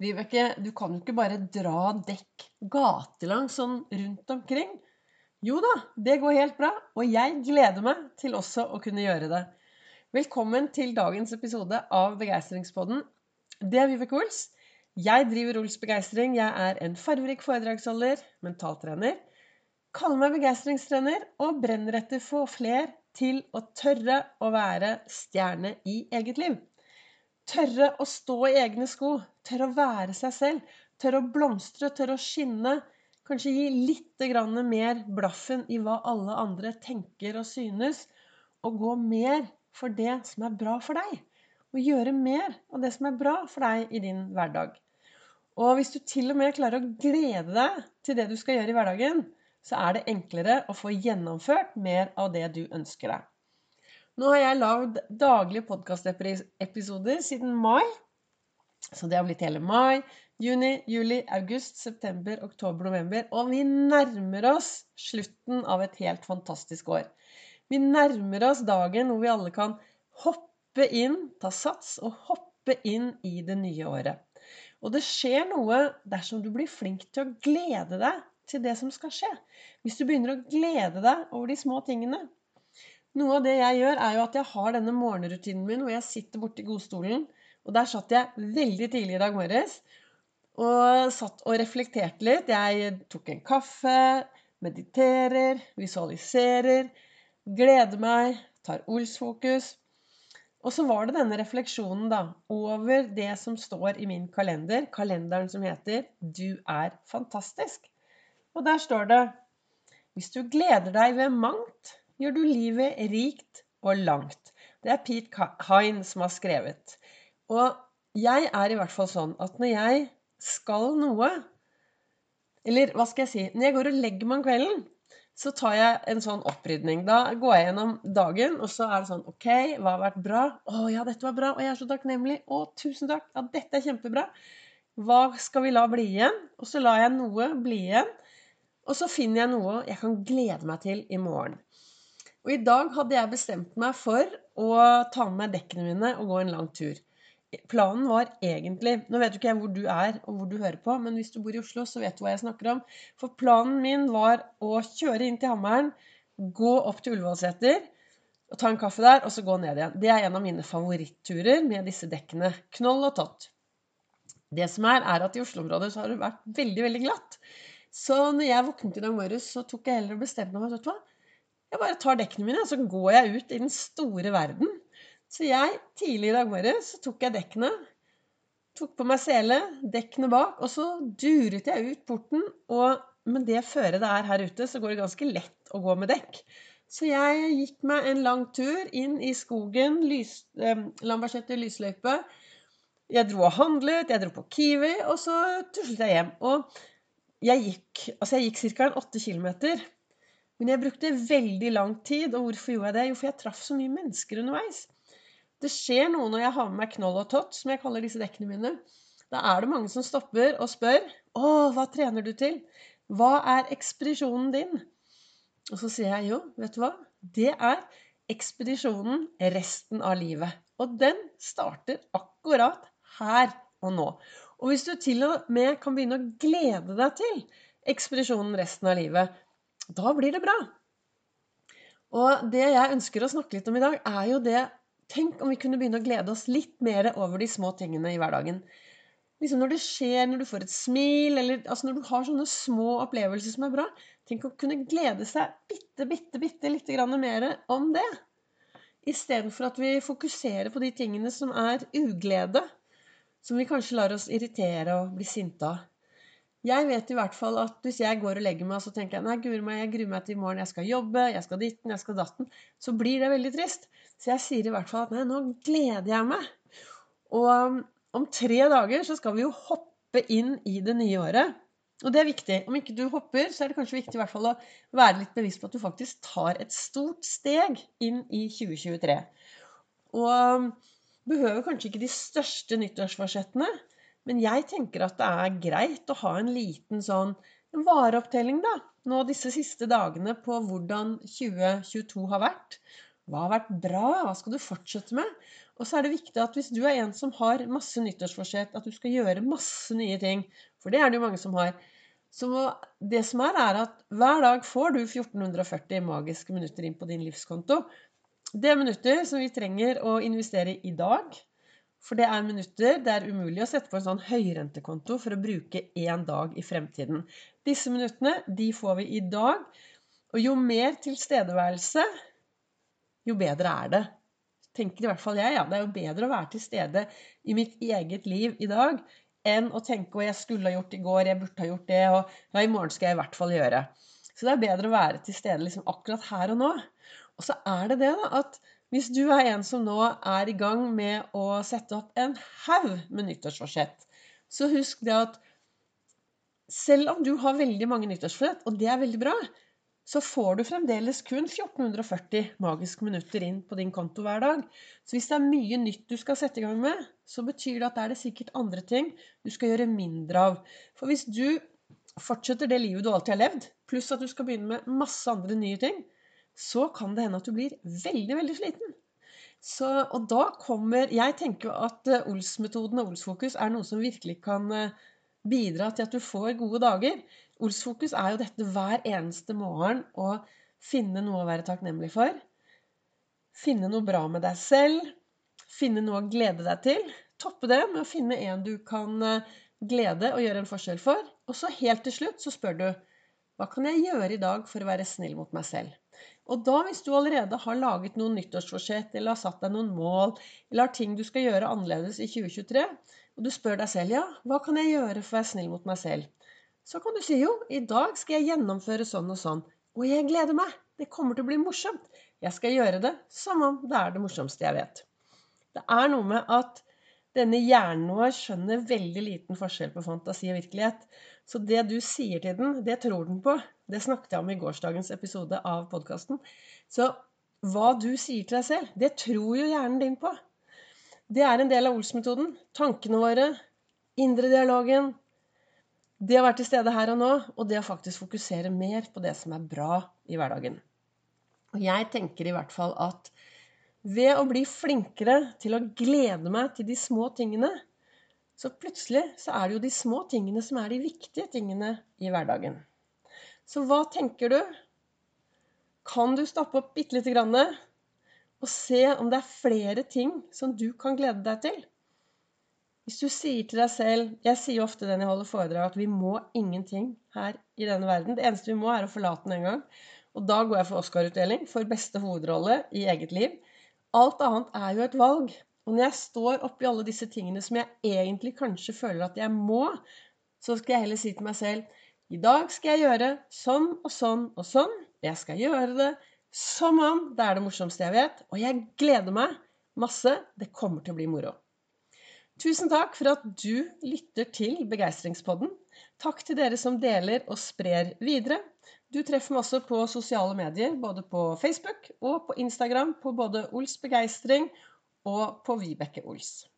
Vibeke, du kan jo ikke bare dra dekk gatelangs sånn rundt omkring. Jo da, det går helt bra, og jeg gleder meg til også å kunne gjøre det. Velkommen til dagens episode av Begeistringspodden. Det er Vibeke Ols. Jeg driver Ols Begeistring. Jeg er en farverik foredragsholder, mentaltrener. Kaller meg begeistringstrener og brenner etter å få fler til å tørre å være stjerne i eget liv. Tørre å stå i egne sko. Tørre å være seg selv. Tørre å blomstre, tørre å skinne. Kanskje gi litt mer blaffen i hva alle andre tenker og synes. Og gå mer for det som er bra for deg. Og gjøre mer av det som er bra for deg i din hverdag. Og hvis du til og med klarer å glede deg til det du skal gjøre i hverdagen, så er det enklere å få gjennomført mer av det du ønsker deg. Nå har jeg lagd daglige podkastepisoder siden mai. Så det har blitt hele mai, juni, juli, august, september, oktober, november. Og vi nærmer oss slutten av et helt fantastisk år. Vi nærmer oss dagen hvor vi alle kan hoppe inn, ta sats og hoppe inn i det nye året. Og det skjer noe dersom du blir flink til å glede deg til det som skal skje. Hvis du begynner å glede deg over de små tingene, noe av det jeg gjør, er jo at jeg har denne morgenrutinen min hvor jeg sitter borti godstolen. Og der satt jeg veldig tidlig i dag morges og satt og reflekterte litt. Jeg tok en kaffe, mediterer, visualiserer, gleder meg, tar Ols-fokus. Og så var det denne refleksjonen da, over det som står i min kalender, kalenderen som heter 'Du er fantastisk'. Og der står det Hvis du gleder deg ved mangt, gjør du livet rikt og langt. Det er Pete Hine som har skrevet. Og jeg er i hvert fall sånn at når jeg skal noe Eller hva skal jeg si Når jeg går og legger meg om kvelden, så tar jeg en sånn opprydning. Da går jeg gjennom dagen, og så er det sånn OK, hva har vært bra? Å ja, dette var bra. Og jeg er så takknemlig. Å, tusen takk. Ja, dette er kjempebra. Hva skal vi la bli igjen? Og så lar jeg noe bli igjen. Og så finner jeg noe jeg kan glede meg til i morgen. Og i dag hadde jeg bestemt meg for å ta med meg dekkene mine og gå en lang tur. Planen var egentlig Nå vet jo ikke jeg hvor du er og hvor du hører på, men hvis du bor i Oslo, så vet du hva jeg snakker om. For planen min var å kjøre inn til Hammeren, gå opp til Ullevålseter, ta en kaffe der, og så gå ned igjen. Det er en av mine favoritturer med disse dekkene. Knoll og tott. Det som er, er at i Oslo-området så har det vært veldig, veldig glatt. Så når jeg våknet i dag morges, så tok jeg heller og bestemte meg vet du jeg bare tar dekkene mine, og så går jeg ut i den store verden. Så jeg, tidlig i dag morges, tok jeg dekkene. Tok på meg sele, dekkene bak, og så duret jeg ut porten. Og med det føret det er her ute, så går det ganske lett å gå med dekk. Så jeg gikk meg en lang tur inn i skogen, lys, eh, Lambertseter lysløype. Jeg dro og handlet, jeg dro på Kiwi, og så tuslet jeg hjem. Og jeg gikk, altså jeg gikk ca. 8 km. Men jeg brukte veldig lang tid. Og hvorfor gjorde jeg det? Jo, for jeg traff så mye mennesker underveis. Det skjer noe når jeg har med meg knoll og tott, som jeg kaller disse dekkene mine. Da er det mange som stopper og spør Å, hva trener du til? Hva er ekspedisjonen din? Og så sier jeg jo, vet du hva? Det er ekspedisjonen resten av livet. Og den starter akkurat her og nå. Og hvis du til og med kan begynne å glede deg til ekspedisjonen resten av livet, da blir det bra. Og det jeg ønsker å snakke litt om i dag, er jo det Tenk om vi kunne begynne å glede oss litt mer over de små tingene i hverdagen. Liksom når det skjer, når du får et smil, eller altså når du har sånne små opplevelser som er bra. Tenk å kunne glede seg bitte, bitte, bitte litt mer om det. Istedenfor at vi fokuserer på de tingene som er uglede. Som vi kanskje lar oss irritere og bli sinte av. Jeg vet i hvert fall at hvis jeg går og legger meg og så tenker jeg, nei, guri meg, jeg gruer meg til i morgen, jeg skal jobbe, jeg skal ditten, jeg skal datten, så blir det veldig trist. Så jeg sier i hvert fall at nei, nå gleder jeg meg. Og um, om tre dager så skal vi jo hoppe inn i det nye året. Og det er viktig. Om ikke du hopper, så er det kanskje viktig i hvert fall å være litt bevisst på at du faktisk tar et stort steg inn i 2023. Og um, behøver kanskje ikke de største nyttårsforsettene. Men jeg tenker at det er greit å ha en liten sånn vareopptelling, da. Nå disse siste dagene på hvordan 2022 har vært. Hva har vært bra? Hva skal du fortsette med? Og så er det viktig at hvis du er en som har masse nyttårsforsett, at du skal gjøre masse nye ting, for det er det jo mange som har, så det som er, er at hver dag får du 1440 magiske minutter inn på din livskonto. Det er minutter som vi trenger å investere i dag. For det er minutter det er umulig å sette på en sånn høyrentekonto for å bruke én dag i fremtiden. Disse minuttene de får vi i dag. Og jo mer tilstedeværelse, jo bedre er det. Tenker i hvert fall jeg. Ja. Det er jo bedre å være til stede i mitt eget liv i dag enn å tenke å jeg skulle ha gjort i går, jeg burde ha gjort det, og ja, i morgen skal jeg i hvert fall gjøre. Så det er bedre å være til stede liksom akkurat her og nå. Og så er det det, da, at hvis du er en som nå er i gang med å sette opp en haug med nyttårsforsett, så husk det at selv om du har veldig mange nyttårsforsett, og det er veldig bra, så får du fremdeles kun 1440 magiske minutter inn på din konto hver dag. Så hvis det er mye nytt du skal sette i gang med, så betyr det at det er det sikkert andre ting du skal gjøre mindre av. For hvis du fortsetter det livet du alltid har levd, pluss at du skal begynne med masse andre nye ting, så kan det hende at du blir veldig, veldig sliten. Så, og da kommer Jeg tenker jo at eh, Ols-metoden og Ols-fokus er noe som virkelig kan eh, bidra til at du får gode dager. Ols-fokus er jo dette hver eneste morgen å finne noe å være takknemlig for. Finne noe bra med deg selv. Finne noe å glede deg til. Toppe det med å finne en du kan eh, glede og gjøre en forskjell for. Og så helt til slutt så spør du hva kan jeg gjøre i dag for å være snill mot meg selv? Og da, hvis du allerede har laget noen nyttårsforsett, eller har satt deg noen mål, eller har ting du skal gjøre annerledes i 2023, og du spør deg selv ja, hva kan jeg gjøre for å være snill mot meg selv? Så kan du si jo, i dag skal jeg gjennomføre sånn og sånn. Og jeg gleder meg. Det kommer til å bli morsomt. Jeg skal gjøre det som om det er det morsomste jeg vet. Det er noe med at denne hjernen vår skjønner veldig liten forskjell på fantasi og virkelighet. Så det du sier til den, det tror den på. Det snakket jeg om i gårsdagens episode av podkasten. Så hva du sier til deg selv, det tror jo hjernen din på. Det er en del av Ols-metoden. Tankene våre, indre dialogen, det å være til stede her og nå, og det å faktisk fokusere mer på det som er bra i hverdagen. Og jeg tenker i hvert fall at ved å bli flinkere til å glede meg til de små tingene, så plutselig så er det jo de små tingene som er de viktige tingene i hverdagen. Så hva tenker du? Kan du stoppe opp bitte lite grann og se om det er flere ting som du kan glede deg til? Hvis du sier til deg selv Jeg sier ofte den jeg holder foredrag, at vi må ingenting her i denne verden. Det eneste vi må, er å forlate den en gang. Og da går jeg for Oscar-utdeling for beste hovedrolle i eget liv. Alt annet er jo et valg. Og når jeg står oppi alle disse tingene som jeg egentlig kanskje føler at jeg må, så skal jeg heller si til meg selv i dag skal jeg gjøre sånn og sånn og sånn. Jeg skal gjøre det som om det er det morsomste jeg vet. Og jeg gleder meg masse. Det kommer til å bli moro. Tusen takk for at du lytter til Begeistringspodden. Takk til dere som deler og sprer videre. Du treffer meg også på sosiale medier, både på Facebook og på Instagram på både Ols Begeistring og på Vibeke Ols.